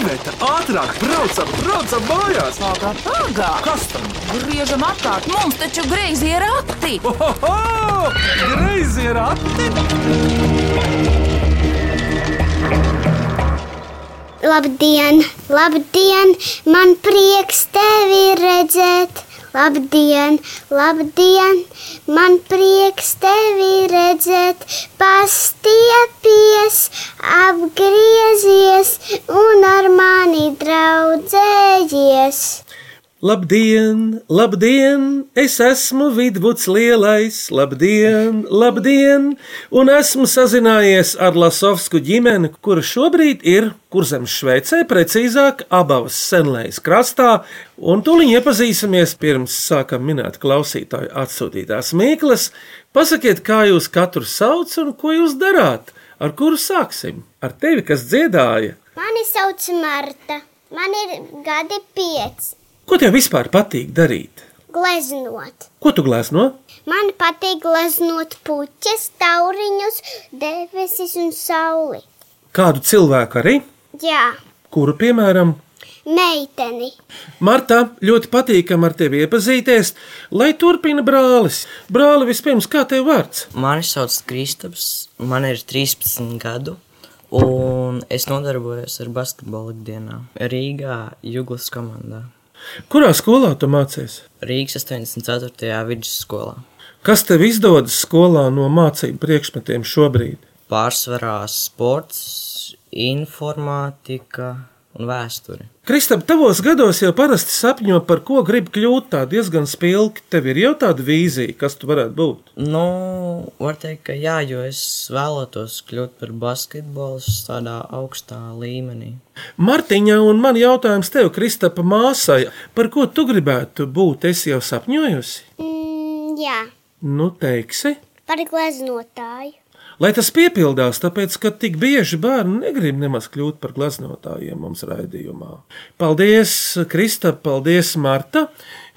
Iveta, ātrāk, braucam, braucam mājās! Pagā, pagā! Kas tam? Griežam apkārt, mums taču greizi ir rati! Ohoho! Greizi ir ati! Labdien, labdien, man prieks tevi redzēt. Labdien, labdien, man prieks tevi redzēt. Pastiepies, apgriezies un ar mani draudzējies. Labdien, labdien, es esmu vidvuds lielais, labdien, labdien, un esmu sazinājies ar Lasovsku ģimeni, kura šobrīd ir kurzems Šveicē, precīzāk abavas senlējas krastā, un tūlīt iepazīsimies pirms sākam minēt klausītāju atsūtītās mīklas. Pasakiet, kā jūs katru sauc un ko jūs darāt, ar kuru sāksim? Ar tevi, kas dziedāja? Mani sauc Marta, man ir gadi pieci. Ko tev vispār patīk darīt? Gleznot. Ko tu glezno? Man patīk gleznot puķes, tauriņus, debesis un sauli. Kādu cilvēku arī? Jā, Kuru, piemēram, meiteni. Marta, ļoti patīkami ar tevi iepazīties, lai turpina brālis. Brāli, vispirms, kā tev vārds? Mani sauc Kristaps, man ir 13 gadu, un es nodarbojos ar basketbolu ikdienā Rīgā, Juglas komandā. Kurā skolā tu mācies? Rīgas 84. vidusskolā. Kas tev izdodas skolā no mācību priekšmetiem šobrīd? Pārsvarā sports, informātika un vēsture. Kristap, tavos gados jau parasti sapņo, par ko grib kļūt tā diezgan spilgti. Tev ir jau tāda vīzija, kas tu varētu būt. Nu, var teikt, ka jā, jo es vēlētos kļūt par basketbolistu tādā augstā līmenī. Martiņa, un man jautājums tev, Kristapa māsai, par ko tu gribētu būt? Es jau sapņojusi. Mm, jā, Nu, teiksi. par gleznotāju. Lai tas piepildās, tāpēc, ka tik bieži bērni negrib nemaz kļūt par glaznotājiem mums raidījumā. Paldies, Krista, paldies, Marta.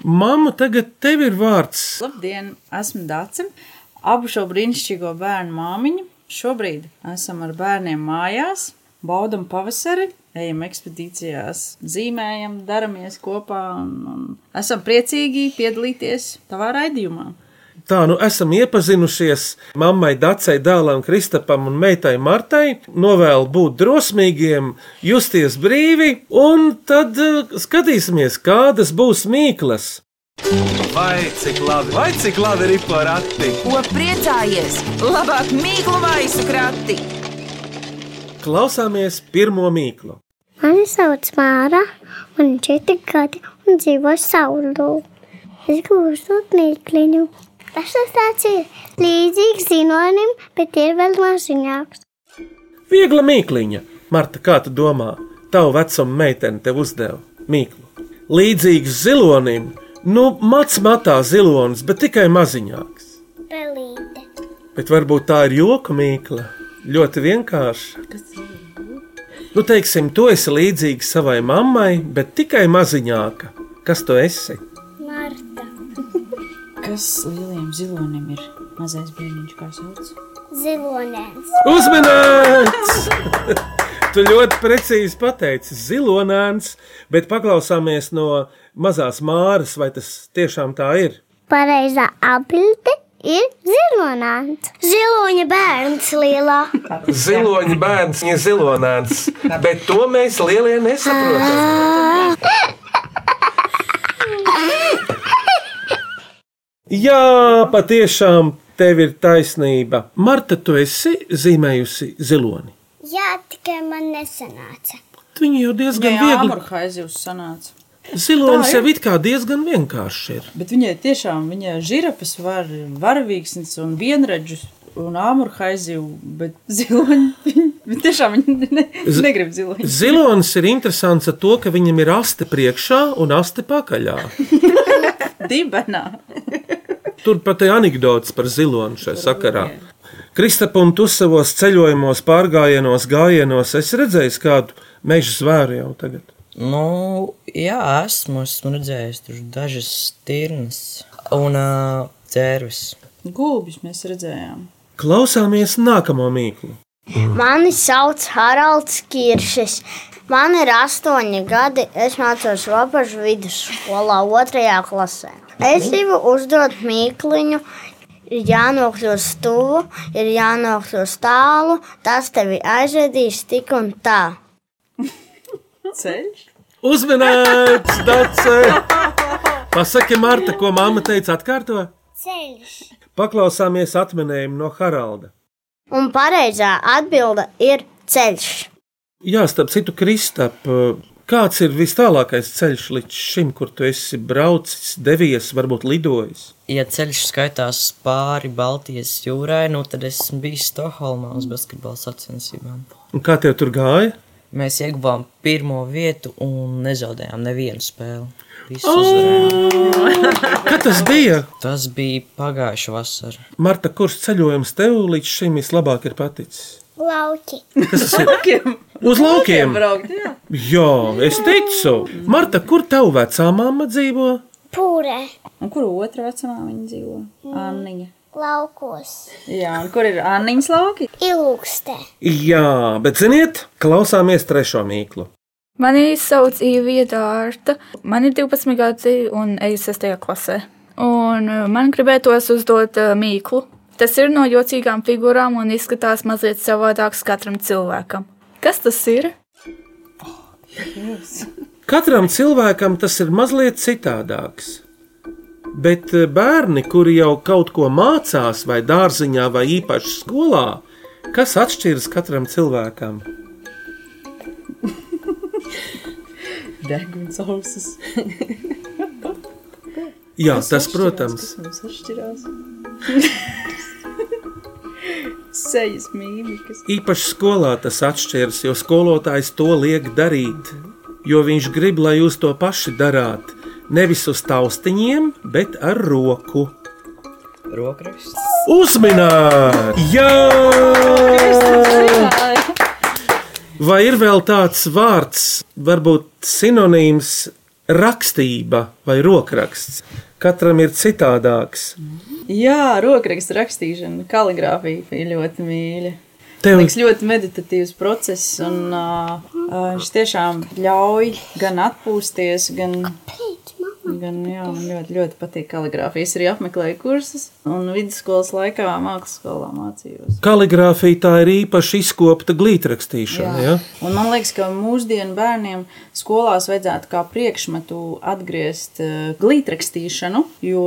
Mamma, tagad tev ir vārds. Labdien, esmu Dācis. Abu šo brīnišķīgo bērnu māmiņu. Šobrīd esam ar bērniem mājās, baudam pavasari, ejam ekspedīcijās, zīmējam, daramies kopā un, un esam priecīgi piedalīties tavā raidījumā. Tā nu esam iepazinušies mammai Dacei, dēlam Kristapam un meitai Martai. Novēlu būt drosmīgiem, justies brīvi, un tad eh, skatīsimies, kādas būs mīklas. Vai cik labi, vai cik labi ir porakti? Ko priecājies? Labāk mīklu maisu krati! Klausāmies pirmo mīklu. Mani sauc Māra, man ir četri gadi un dzīvo saulē. Es gribu uzdot mīkliņu. Ir līdzīgs zinonim, bet ir vēl maziņāks. Viegla mīkliņa. Marta, kā tu domā? Tavu vecumu meitene tev uzdeva mīklu. Līdzīgs zilonim, nu, mats matā zilonis, bet tikai maziņāks. Pelīte. Bet varbūt tā ir joka mīkla. Ļoti vienkārši. Nu, teiksim, tu esi līdzīgs savai mammai, bet tikai maziņāka. Kas tu esi? Kas lieliem zilonim ir mazais bērniņš, kā sauc? Zilonēns. Uzmanīts! tu ļoti precīzi pateici, zilonēns, bet paklausāmies no mazās māras, vai tas tiešām tā ir. Pareizā apbilde ir zilonēns. Ziloņa bērns lielā. Ziloņa bērns, viņa zilonēns, bet to mēs lielie nesaprotam. Jā, patiešām tev ir taisnība. Marta, tu esi zīmējusi ziloni. Jā, tikai man nesanāca. Viņa jau diezgan Viņai viegli. āmurhaizivs sanāca. Zilonis jau it kā diezgan vienkāršs ir. Bet viņai tiešām, viņai žirafas var varavīksnes un vienredžus un āmurhaizivu, bet ziloņi, viņi tiešām viņi ne, negrib ziloņi. Zilonis ir interesants ar to, ka viņam ir aste priekšā un aste pakaļā. Dibenā. Tur pat ir anekdots par ziloni šajā sakarā. Kristap, un tu savos ceļojumos, pārgājienos, gājienos, esi redzējis kādu meža zvēru jau tagad. Nu, jā, esmu, esmu redzējis tur dažas stirnas un uh, cērvis. Gulbis mēs redzējām. Klausāmies nākamo mīklu. Mani sauc Haralds Kiršs. Man ir astoņi gadi. Es mācos Robežu vidusskolā, otrajā klasē. Es gribu uzdot mīkliņu. Ir jānokļūst tuvu, ir jānokļūst tālu. Tas tevi aizvedīs tik un tā. Ceļš. Uzmanīts, Dace! Pasaki, Marta, ko mamma teica, atkārto? Ceļš. Paklausāmies atminējumu no Haralda. Un pareizā atbilde ir ceļš. Jā, starp citu, Kristap, kāds ir vis tālākais ceļš līdz šim, kur tu esi braucis, devies, varbūt lidojis? Ja ceļš skaitās pāri Baltijas jūrai, nu tad esmu bijis Stokholmā uz basketbola sacensībām. Un kā tev tur gāja? Mēs ieguvām pirmo vietu un nezaudējām nevienu spēli. Visu uzvarējām. Kad tas bija? Tas bija pagājušā vasara. Marta, kurš ceļojums tev līdz šim vislabāk ir paticis? Lauki. Ir? Uz laukiem! Braukt, jā. Jā, es ticu. Marta, kur tev vecā mamma dzīvo? Pūrē. Un kur otra vecumā viņa dzīvo? Anniņa. Laukos. Jā, un kur ir Anniņas lauki? Ilūkstē. Jā, bet ziniet, klausāmies trešo mīklu. Mani sauc Īvija Dārta. Man ir 12 gadi un eju 6. klasē. Un uh, man gribētos uzdot uh, mīklu. Tas ir no jocīgām figūrām un izskatās mazliet savādāks katram cilvēkam. Kas tas ir? Katram cilvēkam tas ir mazliet citādāks. Bet eh, bērni, kuri jau kaut ko mācās, vai dārziņā, vai īpaši skolā, kas atšķiras katram cilvēkam? Deguns ausis. Jā, tas, protams, Kas mums atšķirās? Sejas mīmikas. īpaši skolā tas atšķiras, jo skolotājs to liek darīt. Jo viņš grib, lai jūs to paši darāt. Nevis uz taustiņiem, bet ar roku. Rokraksts. Uzminēt! Jā! Vai ir vēl tāds vārds, varbūt sinonīms rakstība vai rokraksts? Katram ir citādāks. Jā, rokraksta rakstīšana, kaligrāfija ir ļoti mīļa. Tev Liekas, ļoti meditatīvs process, un uh, uh, viņš tiešām ļauj gan atpūsties, gan, gan jā, man ļoti, ļoti patīk kaligrāfija. Es arī apmeklēju kursus, un vidusskolas laikā mākslas skolā mācījos. kaligrāfija tā ir īpaši izkopta glītrakstīšana. Ja? Un man liekas, ka mūsdienu bērniem skolās vajadzētu kā priekšmetu atgriezt uh, glītrakstīšanu, jo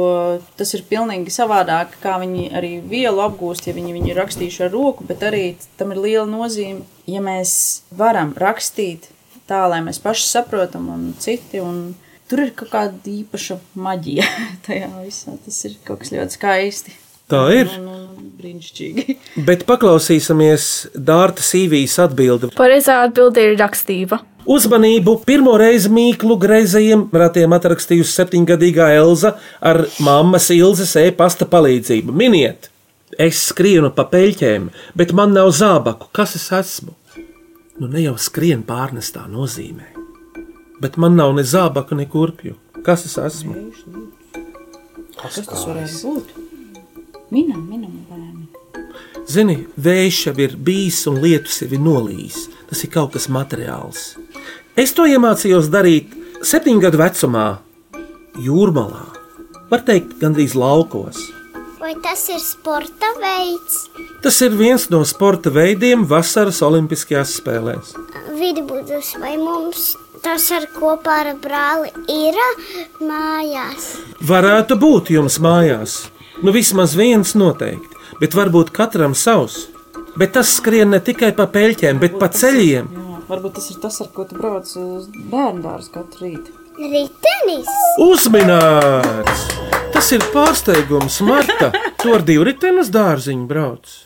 tas ir pilnīgi savādāk, kā viņi arī vielu apgūst, ja viņi viņu ir rakstījuši ar roku, bet arī tam ir liela nozīme, ja mēs varam rakstīt tā, lai mēs paši saprotam un citi. Un Tur ir kaut kāda īpaša maģija tajā visā. Tas ir kaut kas ļoti skaisti Tā ir. un, un brīnišķīgi. Bet paklausīsimies Dārta Sīvijas atbildi. Pareizā atbilde ir rakstība. Uzmanību! Pirmo reizi mīklu greizajiem ratiem atrakstījusi septiņgadīgā Elza ar mammas Ilzas e-pasta palīdzību. Miniet! Es skrienu pa peļķēm, bet man nav zābaku. Kas es esmu? Nu, ne jau skrien pārnestā nozīmē. Bet man nav ne zābaku, ne kurpju. Kas es esmu? Kas tas varētu būt? Minam, minam, bērni. Zini, vējš jau ir bijis un lietus jau ir nolījis. Tas ir kaut kas materiāls. Es to iemācījos darīt septiņu gadu vecumā, jūrmalā. Var teikt, gandrīz laukos. Vai tas ir sporta veids? Tas ir viens no sporta veidiem vasaras Olimpiskajās spēlēs. Vidusbūdus vai mums tas ar kopā ar brāli ir mājās? Varētu būt jums mājās, nu vismaz viens noteikti, bet varbūt katram savs. Bet tas skrien ne tikai pa peļķēm, bet pa ceļiem. Jā, varbūt tas ir tas, ar ko tu brauc uz bērnu dārzu katru rītu. Ritenis! Uzminēts! Tas ir pārsteigums, Marta. Tu ar divritenes dārziņu brauc.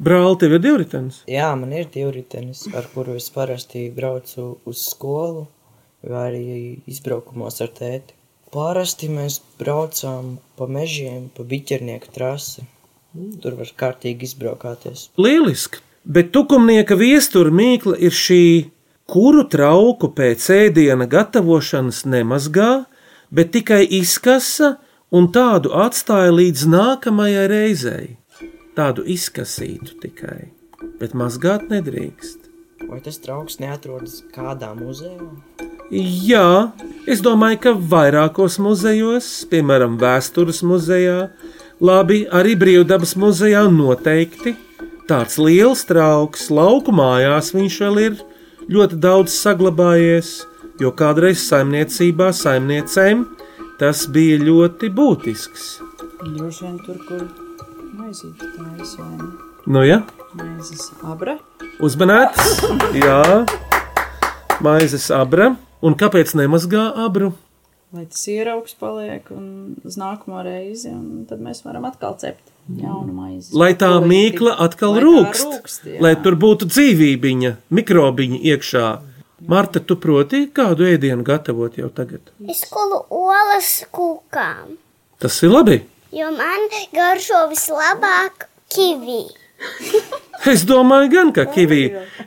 Brāl, tev ir divritenes. Jā, man ir divritenis, ar kuru es parasti braucu uz skolu vai arī izbraukumos ar tēti. Parasti mēs braucām pa mežiem, pa biķernieku trasi. Tur var kārtīgi izbraukāties. Lieliski! Bet tukumnieka viestura mīkla ir šī, kuru trauku pēc ēdiena gatavošanas nemazgā, bet tikai izkasa un tādu atstāja līdz nākamajai reizei. Tādu izkasītu tikai, bet mazgāt nedrīkst. Vai tas draugs neatrodas kādā muzejā? Jā, es domāju, ka vairākos muzejos, piemēram, Vēstures muzejā, labi, arī Brīvdabas muzejā noteikti. Tāds liels trauks, lauku mājās viņš vēl ir ļoti daudz saglabājies, jo kādreiz saimniecībā saimniecēm tas bija ļoti būtisks. Droši vien tur, kur maizīte tā izvaina. Nu, ja, Maizes abra. uzmanēts, jā, maizes abra. Un kāpēc nemazgā abru? Lai tas ieraugs paliek un uz nākamo reizi, un tad mēs varam atkal cept jaunu maizi. Lai tā Ko mīkla atkal lai rūkst, rūkst, jā. lai tur būtu dzīvībiņa, mikrobiņa iekšā. Marta, tu proti kādu ēdienu gatavot jau tagad? Es skolu olas kūkām, Tas ir labi. Jo man garšo vislabāk kivi. Es domāju, gan ka kivī.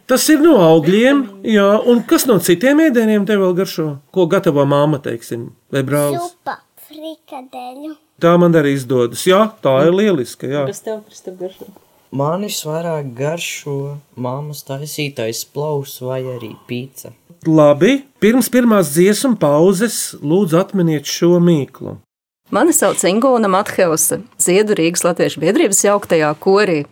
Tas ir no augļiem, jā, un kas no citiem ēdieniem tev vēl garšo? Ko gatavo māma, teiksim, vai brālis? Supa, frikadeļu. Tā man arī izdodas. Jā, tā ir lieliska. Jā. Kas tev, Kristap, garšo? Man visvairāk garšo mammas taisītais plaus vai arī pīca. Labi, pirms pirmās dziesmu pauzes lūdzu atminiet šo mīklu. Mani sauc Ingūna Matheusa, dziedu Rīgas Latviešu biedrības jauktajā korī.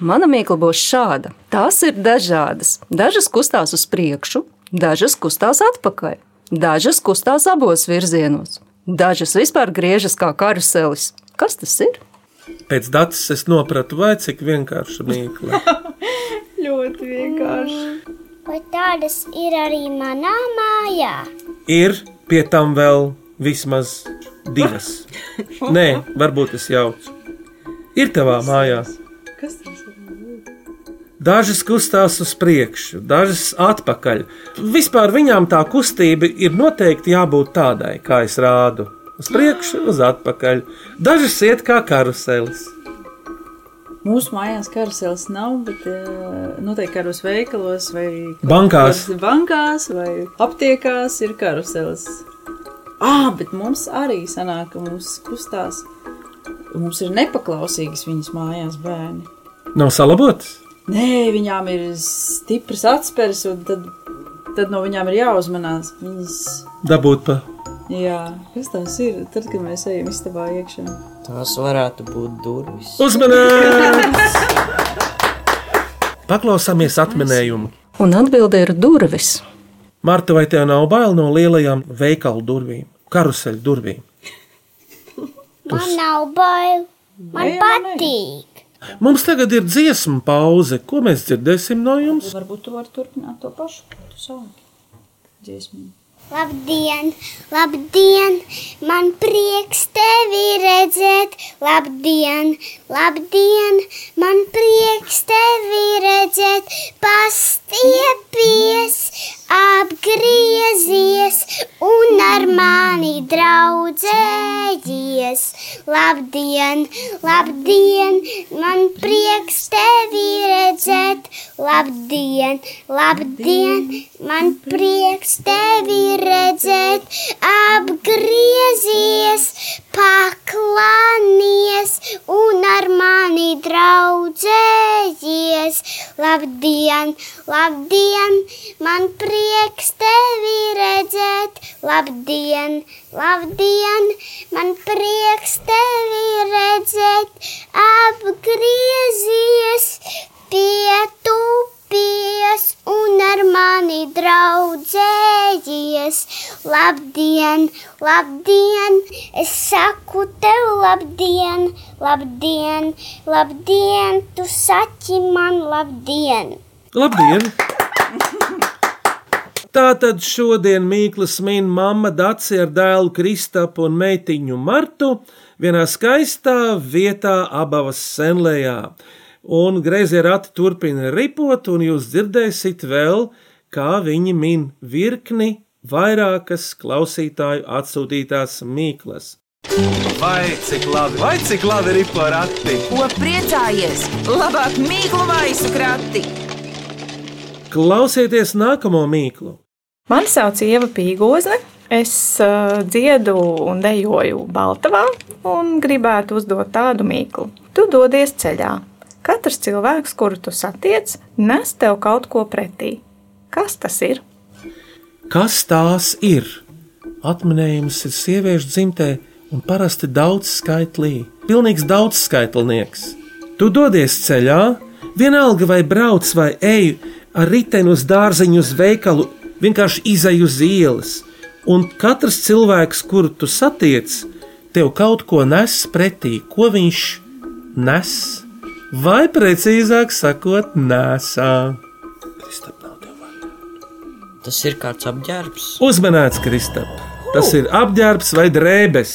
Mana mīkla būs šāda. Tās ir dažādas. Dažas kustās uz priekšu, dažas kustās atpakaļ, dažas kustās abos virzienos, dažas vispār griežas kā karuselis. Kas tas ir? Pēc datus es nopratu, vai cik vienkārša mīkla. Ļoti vienkārši. Vai tādas ir arī manā mājā? Ir pie tam vēl vismaz divas. Nē, varbūt es jaucu. Ir tavā mājā. Kas tas ir? Dažas kustās uz priekšu, dažas atpakaļ. Vispār viņām tā kustība ir noteikti jābūt tādai, kā es rādu. Uz priekšu, uz atpakaļ. Dažas iet kā karuselis. Mūsu mājās karusels nav, bet eh, noteikti kādos veikalos vai Bankās. bankās vai aptiekās ir karuselis. Ah, bet mums arī sanāk, ka mums kustās. Mums ir nepaklausīgas viņas mājās bērni. Nav salabotas. Nē, viņām ir stipras atspērs, un tad, tad no viņām ir jāuzmanās. Viņas, Dabūt pa. jā, kas tās ir? Tad, kad mēs ejam istabā iekšā. Tās varētu būt durvis. Uzmanīts! Paklausāmies atminējumu. Un atbilde ir durvis. Marta, vai tev nav bail no lielajām veikalu durvīm, karuseļu durvīm? Man nav bail. Man Nē, patīk. Mums tagad ir dziesmu pauze. Ko mēs dzirdēsim no jums? Varbūt tu vari turpināt to pašu, ko tu sāki. Dziesmu. Labdien, labdien, man prieks tevi redzēt. Labdien, labdien, man prieks tevi redzēt. Pastiepies, apgriezies un ar mani draudzējies. Labdien, labdien, man prieks tevi redzēt. Labdien, labdien, man prieks tevi redzēt. Apgriezies, paklānies un ar mani draudzējies. Labdien, labdien, man prieks tevi redzēt. Labdien, labdien, man prieks tevi redzēt. Apgriezies, pietupies un ar mani draudzējies. Labdien, labdien, es saku tev labdien, labdien, labdien, tu saki man labdien. Labdien! Tātad šodien Mīklas min mamma Daci ar dēlu Kristapu un meitiņu Martu vienā skaistā vietā abavas senlējā. Un greizie rati turpina ripot, un jūs dzirdēsiet vēl, kā viņi min virkni vairākas klausītāju atsūtītās mīklas. Vai cik labi, vai cik labi ir porakti? Ko priecājies? Labāk mīklu maisu krati! Klausieties nākamo mīklu! Mani sauc Ieva Pīgozne. Es uh, dziedu un dejoju Baltavā un gribētu uzdot tādu mīklu. Tu dodies ceļā. Katrs cilvēks, kuru tu satiec, nes tev kaut ko pretī. Kas tas ir? Kas tās ir? Atminējums ir sieviešu dzimtē un parasti daudz skaitlī. Pilnīgs daudzskaitlnieks. Tu dodies ceļā, vienalga vai brauc vai ej ar riteni uz dārziņu, uz veikalu, vienkārši izai uz ielas. Un katrs cilvēks, kuru tu satiec, tev kaut ko nes pretī, ko viņš nes, vai precīzāk sakot, nesā. Tas ir kāds apģērbs. Uzmanīts, Kristap! Tas ir apģērbs vai drēbes.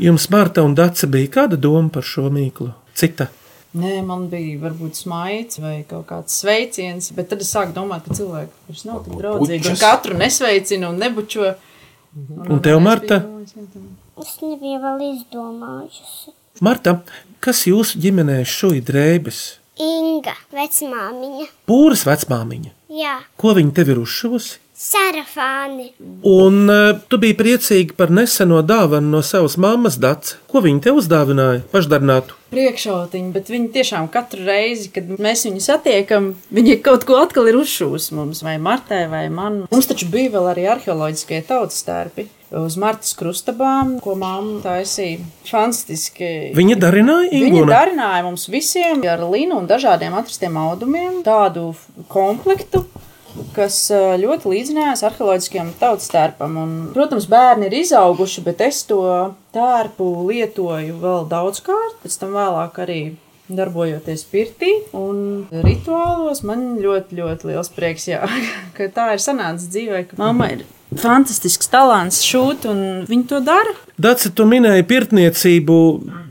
Jums, Marta un Dārsa, bija kāda doma par šo mīklu? Cita. Nē, man bija varbūt smaids vai kaut kāds sveiciens, bet tad es sāku domāt, ka cilvēki vairs nav tik draudzīgi. Un katru nesveicina un nebučo. Un tev, Marta? Es nebiju vēl izdomājusi. Marta, kas jūsu ģimenē šūja drēbes? Inga, vecmāmiņa. Pūras vecmāmiņa. Jā, Ko viņa tev ir uzšuvusi? sarafāni. Un uh, tu biji priecīga par neseno dāvanu no savas mammas dats. Ko viņa tev uzdāvināja? Pašdarbinātu. Priekšautiņi, bet viņi tiešām katru reizi, kad mēs viņu satiekam, viņi kaut ko atkal ir uzšūs mums, vai Martai, vai man. Mums taču bija vēl arī arheoloģiskie tautas stērpi uz Martas krustabām, ko mamma taisīja. Fantastiski. Viņa darināja Viņa Ingūnu. darināja mums visiem ar linu un dažādiem atrastiem audumiem tādu komplektu, kas ā, ļoti līdzinājās arheoloģiskiem tautas tērpam. Un, protams, bērni ir izauguši, bet es to tērpu lietoju vēl daudzkārt, pēc tam vēlāk arī. Darbojoties pirtī un rituālos, man ļoti, ļoti liels prieks, jā, ka tā ir sanācis dzīvē, ka mamma ir fantastisks talants šūt, un viņa to dara. Dats, tu minēji pirtniecību.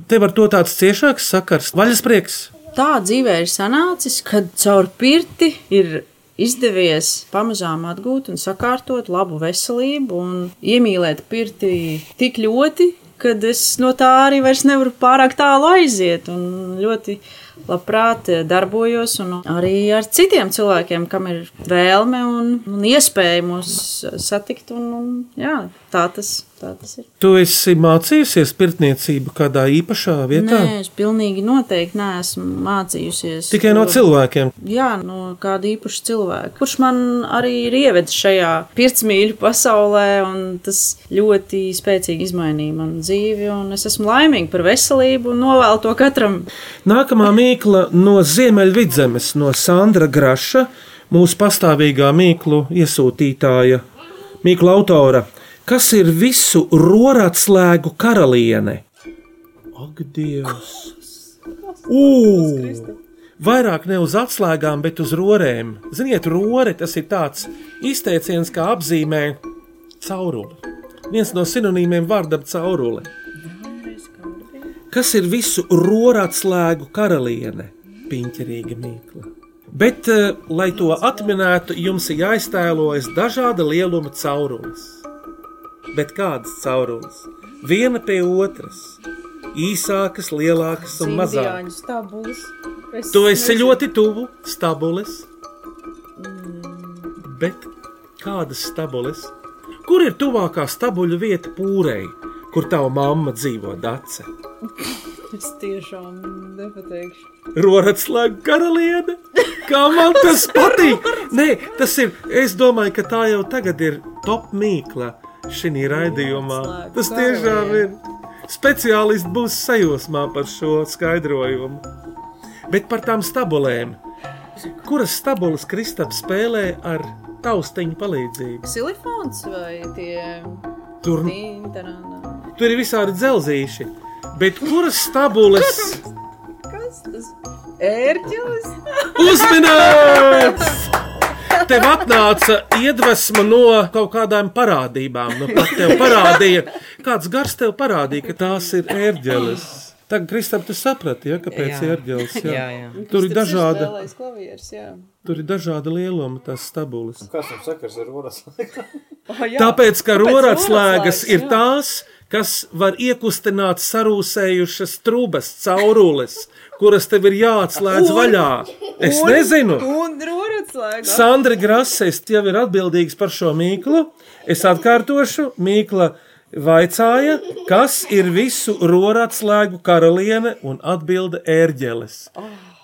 Tev ar to tāds ciešāks sakars, vaļasprieks. tā dzīvē ir sanācis, kad caur pirti ir izdevies pamazām atgūt un sakārtot labu veselību un iemīlēt pirti tik ļoti, kad es no tā arī vairs nevaru pārāk tālu aiziet. Un ļoti labprāt darbojos un arī ar citiem cilvēkiem, kam ir vēlme un, un iespēja mūs satikt. Un, un, jā, tā tas, tā tas ir. Tu esi mācījusies pirtniecību kādā īpašā vietā? Nē, es pilnīgi noteikti neesmu mācījusies. Tikai no cilvēkiem. Jā, no kāda īpaša cilvēka, kurš man arī ir ievedis šajā pirtsmīļu pasaulē, un tas ļoti spēcīgi izmainīja manu dzīvi. un Es esmu laimīga par veselību un novēlu to katram. Nākamā mīkla no Ziemeļvidzemes, no Sandra Graša, mūsu pastāvīgā mīklu iesūtītāja, mīklu autora. Kas ir visu roratslēgu karaliene? Ak, Dievs! Ugh! Vairāk ne uz atslēgām, bet uz rorēm. Ziniet, rore tas ir tāds izteiciens, kā apzīmē cauruli. Viens no sinonīmiem vārdam cauruli. Kas ir visu roratslēgu karaliene? Piņķerīga mīkla. Bet, eh, lai to atminētu, jums ir jāiztēlojas dažāda lieluma caurules. Bet kādas caurules? Viena pie otras. Īsākas, lielākas un mazākas. stabulis. Tu esi ļoti tuvu stabulis. Bet kādas stabulis? Kur ir tuvākā stabuļu vieta pūrei, kur tava mamma dzīvo Dace? Es tiešām nepateikšu. Roratslēga karaliene. Kā man tas patīk? Nē, tas ir. Es domāju, ka tā jau tagad ir top mīkla šī raidījumā. Tas tiešām ir. Speciālisti būs sajūsmā par šo skaidrojumu. Bet par tām stabulēm. Kuras stabulas Kristaps spēlē ar taustiņu palīdzību? Silifons vai tie Tur, tintarana? tur ir visādi dzelzīši. Bet kuras stabulas Kas tas? Ērģelis? uzminēts? Tev atnāca iedvesma no kaut kādām parādībām. Nu, tev parādīja, kāds gars tev parādīja, ka tās ir ērģeles. Tagad, Kristap, tu saprati, ja, kāpēc Jā. ērģeles? Jā, jā. Tur ir dažādi, Spēlējis klavieres, jā. tur ir dažādi lielumi, tās stabulas. Kas tam sakars ar roras? Oh, jā. Tāpēc, ka roratslēgas, ir jā. tās, kas var iekustināt sarūsējušas trūkas, caurules, kuras tev ir jāatslēdz vaļā. Es nezinu. Un roratslēga. Sandra Grases jau ir atbildīgs par šo mīklu. Es atkārtošu, mīkla vaicāja, kas ir visu roratslēgu karaliene un atbilda ērģeles.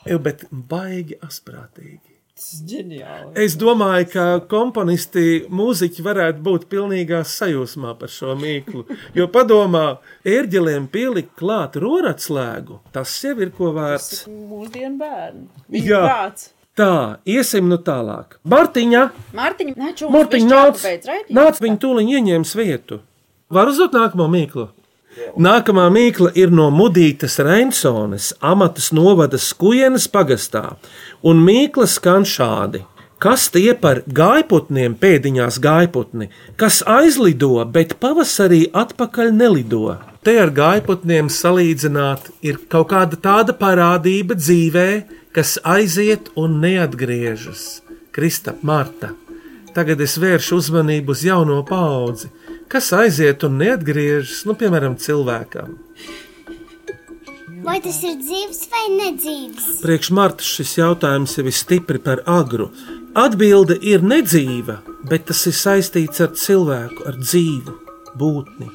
Eju, bet baigi asprātīgi. Ģeniāli. Es domāju, ka komponisti, mūziķi varētu būt pilnīgā sajūsmā par šo mīklu. Jo padomā, ērģeliem pielikt klāt roratslēgu, tas jau ir ko vērts. Mūsdienu bērni. Jā. Viņa prāts. Tā, iesim nu tālāk. Martiņa, Mārtiņa, čūlis. Martiņa nāc, nāc, viņa tūliņ ieņems vietu. Var uzdot nākamo mīklu? Nākamā mīkla ir no Mudītas Reinsones, amatas novada Skujienas pagastā, un mīkla skan šādi. Kas tie par gaiputniem pēdiņās gaiputni, kas aizlido, bet pavasarī atpakaļ nelido? Te ar gaiputniem salīdzināt ir kaut kāda tāda parādība dzīvē, kas aiziet un neatgriežas. Krista, Marta, tagad es vēršu uzmanību uz jauno paudzi, kas aiziet un neatgriežas, nu, piemēram, cilvēkam. Vai tas ir dzīves vai nedzīves? Priekš Marta šis jautājums jau ir stipri par agru. Atbilde ir nedzīva, bet tas ir saistīts ar cilvēku, ar dzīvu būtni.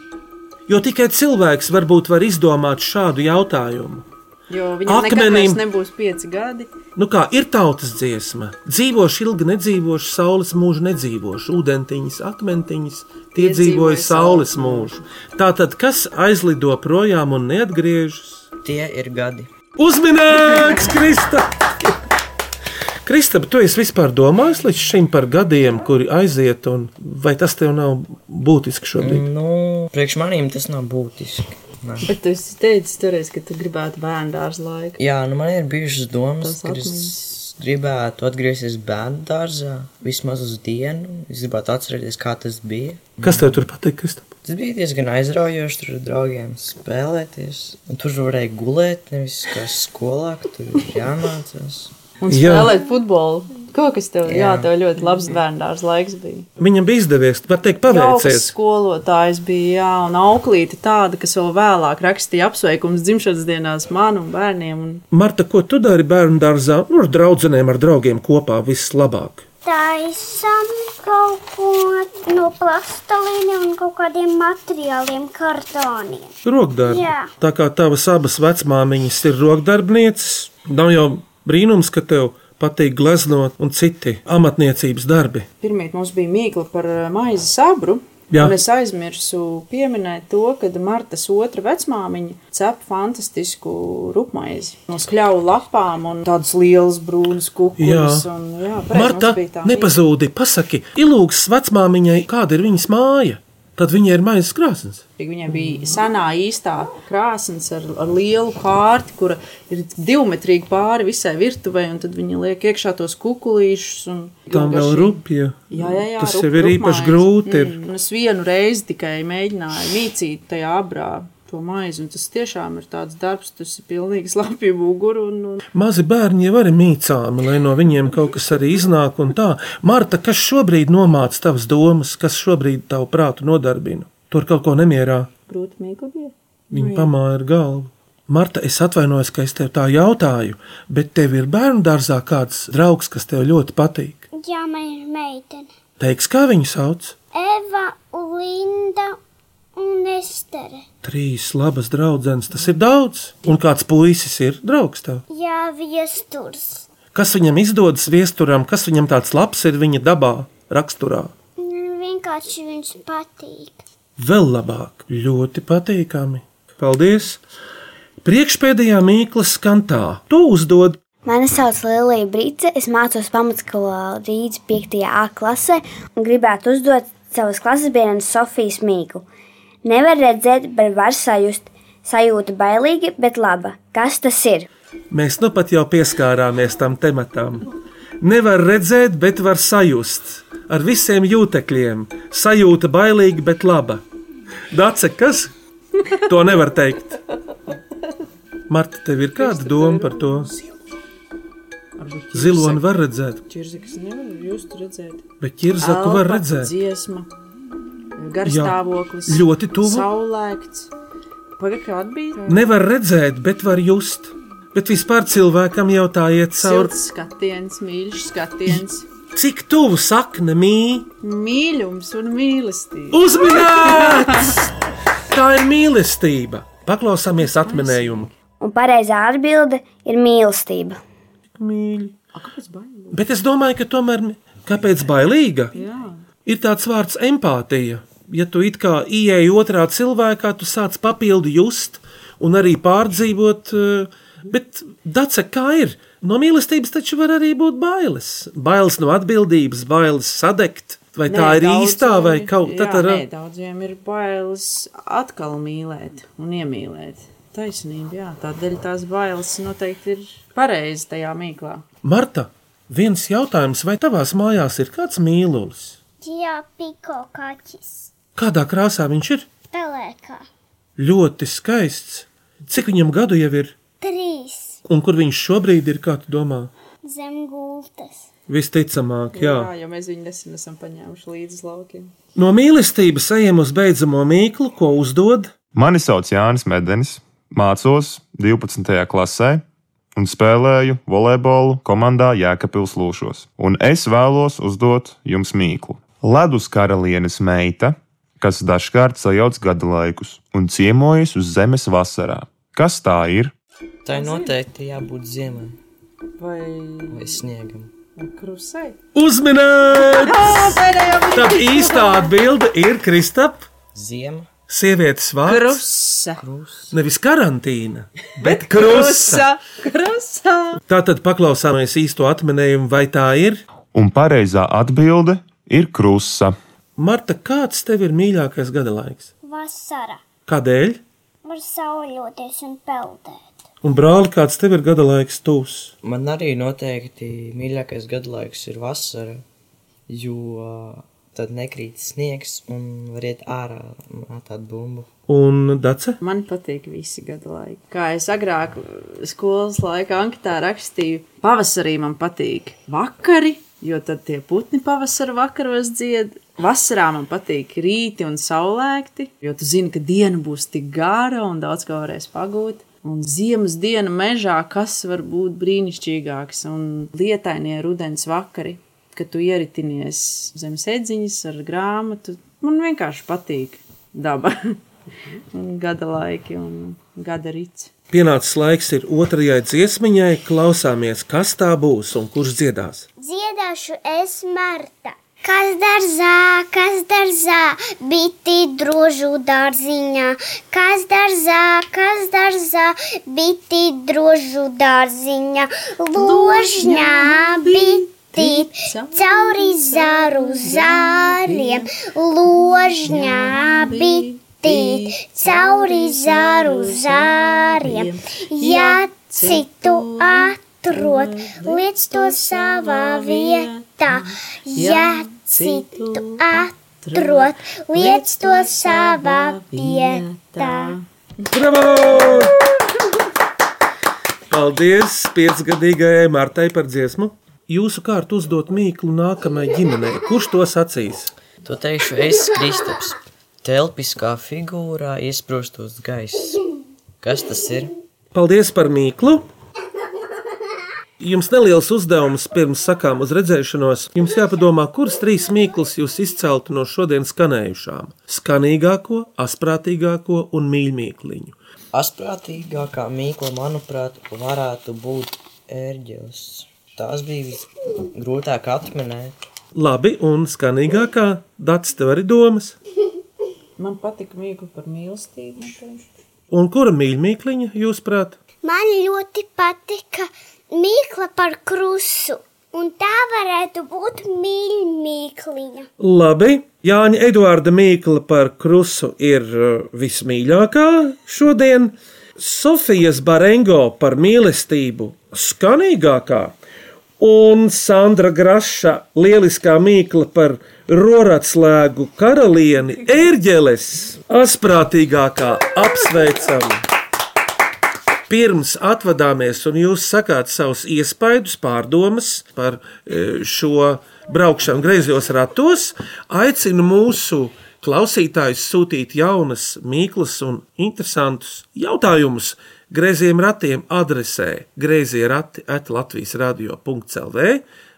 Jo tikai cilvēks varbūt var izdomāt šādu jautājumu. Jo viņam Akmenim- nebūs pieci gadi. Nu kā ir tautas dziesma, dzīvošu ilgi nedzīvošu, saules mūžu nedzīvošu, ūdentiņas, akmentiņas, tie Tie dzīvoja saules mūžu. Tātad, kas aizlido projām un neatgriežas? Tie ir gadi. Uzminēts, Krista! Krista, tu esi vispār domājis līdz šim par gadiem, kuri aiziet, un vai tas tev nav būtiski šobrīd? Nu, priekš manīm tas nav būtiski. Nē. Bet tu esi teicis toreiz, ka tu gribētu bērnu dārza laiku. Jā, nu man ir bijušas domas, ka es gribētu atgriezties bērnu dārzā vismaz uz dienu. Es gribētu atcerēties, kā tas bija. Kas tev tur patīk, Krista? Tas bija diezgan aizraujoši tur ar draugiem spēlēties. Un tur varēja gulēt, nevis kā skolā, tur ir jāmācās. Un Jā. spēlēt futbolu. Kaut kas tev, jā, Jā. tev ļoti labs bērnu dārza laiks bija. Viņam bija izdevies, var teikt, Jauks paveicies. skolotājs bija, jā, un auklīte tāda, kas vēl vēlāk rakstīja apsveikums dzimšanas dienās man un bērniem. Un Marta, ko tu dari bērnu dārzā? Nu, ar draugiem, ar draugiem kopā vislabāk. Taisam kaut ko no plastelīna un kaut kādiem materiāliem, kartoniem. Rokdarbi. Jā. Tā kā tavas abas vecmāmiņas ir rokdarbnieces, nav jau brīnums, ka tev patīk gleznot un citi amatniecības darbi. pirmīt mums bija mīkla par eh, maizi sabru. Jā. Un es aizmirsu pieminēt to, ka Martas otra vecmāmiņa cep fantastisku rupmaizi no skļauju lapām un tādas lielas brūnas kukuļus. Jā. Un, jā, Marta, nepazūdi, pasaki, ilūgs vecmāmiņai, kāda ir viņas māja. Tad viņai ir maizes krāsnes. Viņai bija senā īstā krāsnes ar, ar lielu kārti, kura ir divmetrīga pāri visai virtuvei, un tad viņi liek iekšā tos kukulīšus. un- Tā vēl rupja. Jā, jā, jā, Tas rup- jau ir īpaši grūti. Mm, es vienu reizi tikai mēģināju mīcīt tajā abrā to maizi, un tas tiešām ir tāds darbs, tas ir pilnīgi slapji muguru. Un, un... Mazi bērni jau arī mīcāmi, lai no viņiem kaut kas arī iznāk. un tā. Marta, kas šobrīd nomāca tavas domas, kas šobrīd tavu prātu nodarbina? Tur kaut ko nemierā. Grūti bija. Viņa pamāja ar galvu. Marta, es atvainojos, ka es tev tā jautāju, bet tev ir bērnu dārzā kāds draugs, kas tev ļoti patīk. Jā, man ir meitene. Teiks, kā viņu sauc? Eva, Linda un Estere. Trīs labas draudzenes, tas ir daudz. Un kāds puisis ir draugs tev? Jā, viesturs. Kas viņam izdodas viesturam, kas viņam tāds labs ir viņa dabā, raksturā? Vienkārši viņš patīk. Vēl labāk, ļoti patīkami. Paldies! Priekšpēdējā mīkla skan tā, to uzdod Mani sauc Lielija Brīce, es mācos pamatskolā Rīgas 5. A klasē un gribētu uzdot savas klases biedrenes Sofijas mīklu. Nevar redzēt, bet var sajust. Sajūta bailīga, bet laba. Kas tas ir? Mēs nu pat jau pieskārāmies tam tematam. Nevar redzēt, bet var sajust. Ar visiem jūtekļiem. Sajūta bailīga, bet laba. Dace, kas? To nevar teikt. Marta, tev ir kāda doma par to? Ziloni var redzēt, Čirzikas nevar just redzēt. bet ķirzaku var redzēt. Dziesma, garstāvoklis, Jā, ļoti tuvu. Saulēkts. Pagaid, kāda bija? Nevar redzēt, bet var just. Bet vispār cilvēkam jau tā iet cauri. Silts skatiens, mīļš skatiens, Cik tuvu sakne mīl? mīlums un mīlestība. Uzmanīts! Tā ir mīlestība. Paklausāmies atminējumu. Un pareizā atbilde ir mīlestība. mīļi. Kāpēc bailīgi? Bet es domāju, ka tomēr kāpēc bailīga? Jā. Ir tāds vārds empātija. Ja tu it kā ieej otrā cilvēkā, tu sāc papildu just un arī pārdzīvot. eh, Bet dace kā ir? No mīlestības taču var arī būt bailes. Bailes no atbildības, bailes sadegt. Vai tā Nē, ir īstā, vai kaut kā tāda? Nē, daudziem ir bailes atkal mīlēt un iemīlēt. Taisnība, jā. Tādēļ tās bailes noteikti ir pareizi tajā mīklā. Marta, viens jautājums, vai tavās mājās ir kāds mīlulis? Jā, piko kaķis. Kādā krāsā viņš ir? Pelēkā. Ļoti skaists. Cik viņam gadu jau ir? Trīs. Un kur viņš šobrīd ir, kā tu domā? Zem gultas. Visticamāk, jā. jā, jo mēs viņu nesen esam paņēmuši līdzi laukiem. No mīlestības ejam uz beidzamo mīklu, ko uzdod. Mani sauc Jānis Medenis, mācos 12. klasē un spēlēju volejbolu komandā Jēkabils Lūšos. Un es vēlos uzdot jums mīklu. Ledus karalienes meita, kas dažkārt sajauc gada laikus un ciemojas uz zemes vasarā. Kas tā ir? Tā ir noteikti jābūt ziemai Vai vai sniegam. krusai? Uzmanīts! Tad īstā atbilde ir Kristap. Ziema. Sievietes vārds. Krusa. Nevis karantīna, bet krusa. Krusa. Tātad paklausāmies īsto atminējumu, vai tā ir? Un pareizā atbilde ir krusa. Marta, kāds tev ir mīļākais gada laiks? Vasara. Kādēļ? Var sauļoties un peldēt. Un brāli, kāds tev ir gada laiks tūs? Man arī noteikti mīļākais gadlaiks ir vasara, jo tad nekrīt sniegs un var iet ārā mētāt bumbu. Un dace? Man patīk visi gada laiki. Kā es agrāk skolas laikā anketā rakstīju, pavasarī man patīk vakari, jo tad tie putni pavasara vakaros dzied. Vasarā man patīk rīti un saulēkti, jo tu zini, ka diena būs tik gara un daudz ko varēs pagūt. Un ziemas diena mežā, kas var būt brīnišķīgāks, un lietainie rudens vakari, kad tu ieritinies zem sēdziņas ar grāmatu. Man vienkārši patīk daba, un gada laiki un gada rīts. Pienācis laiks ir otrajai dziesmiņai, klausāmies, kas tā būs un kurš dziedās. Dziedāšu es Marta. Kas dārzā, kas dārzā, biti drožu dārziņā. Kas dārzā, kas dārzā, biti drožu dārziņā. Ložņā biti cauri zāru zāriem. Ložņā biti cauri zāru zāriem. Ja citu atrod, liec to savā vietā. Ja citu atrod, liec to savā vietā. Bravo! Paldies piecgadīgajai Martai par dziesmu. Jūsu kārtu uzdot mīklu nākamajai ģimenei. Kurš to sacīs? To teikšu es, Kristaps. Telpiskā figūrā iesprostos gaiss. Kas tas ir? Paldies par mīklu! Jums neliels uzdevums pirms sakām uz redzēšanos. Jums jāpadomā, kuras trīs mīklas jūs izceltu no šodienas skanējušām. Skanīgāko, asprātīgāko un mīļākliņu. Asprātīgākā mīkla, manuprāt, varētu būt ērģeles. Tās bija visgrūtāk atminēt. Labi, un skanīgākā dats tev arī domas. Man patīk mīklu par mīlestību. Un kura mīļākliņa jūs prāt? Man ļoti patika mīkla par krusu. Un tā varētu būt mīļākliņa. Labi, Jāņa Eduarda Mīkla par krusu ir uh, vismīļākā šodien. Sofijas Barengo par mīlestību skanīgākā. Un Sandra Graša lieliskā mīkla par roratslēgu karalieni ērģeles asprātīgākā apsveicam. Pirms atvadāmies, un jūs sakāt savus iespaidus, pārdomas par e, šo braukšanu griezos ratos, aicinu mūsu klausītājus sūtīt jaunas, mīklas un interesantus jautājumus grieziem ratiem adresē griezie rati at Latvijas radio.clv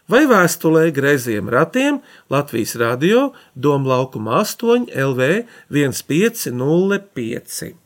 vai vēstulē grieziem ratiem Latvijas radio Doma laukuma 8 LV 1505.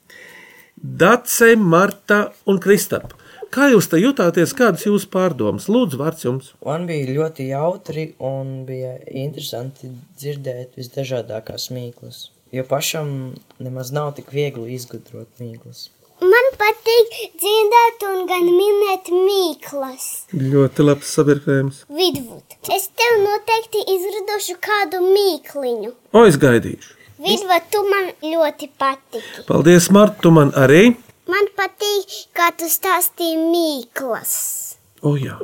Dace, Marta un Kristap. Kā jūs te jutāties, kādas jūsu pārdomas? Lūdzu, vārds jums. Man bija ļoti jautri un bija interesanti dzirdēt visdažādākās mīklas. Jo pašam nemaz nav tik viegli izgudrot mīklas. Man patīk dziedāt un gan minēt mīklas. Ļoti labs sabirkējums. Vidvud, es tev noteikti izradošu kādu mīkliņu. O, es gaidīšu. Vidvud, tu man ļoti patiki. Paldies, Marta, tu man arī. Man patīk, kā tu stāstīji mīklas. O, jā.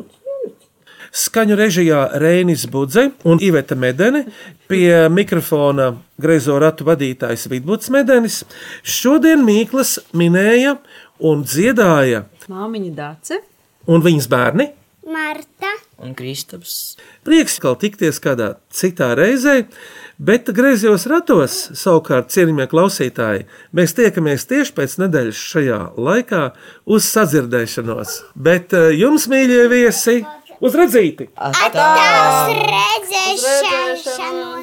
Skaņu režijā Rēnis Budze un Iveta Medene, pie mikrofona greizo ratu vadītājs Vidvuds Medenis. Šodien Mīklas minēja un dziedāja Māmiņa Dace. un viņas bērni. Marta, Un Kristaps Prieks, ka tikties kādā citā reizē, bet griezos ratos, savukārt, cienījamie klausītāji, mēs tiekamies tieši pēc nedēļas šajā laikā uz sadzirdēšanos. Bet eh, jums, mīļie viesi, uz redzīti! tās redzēs!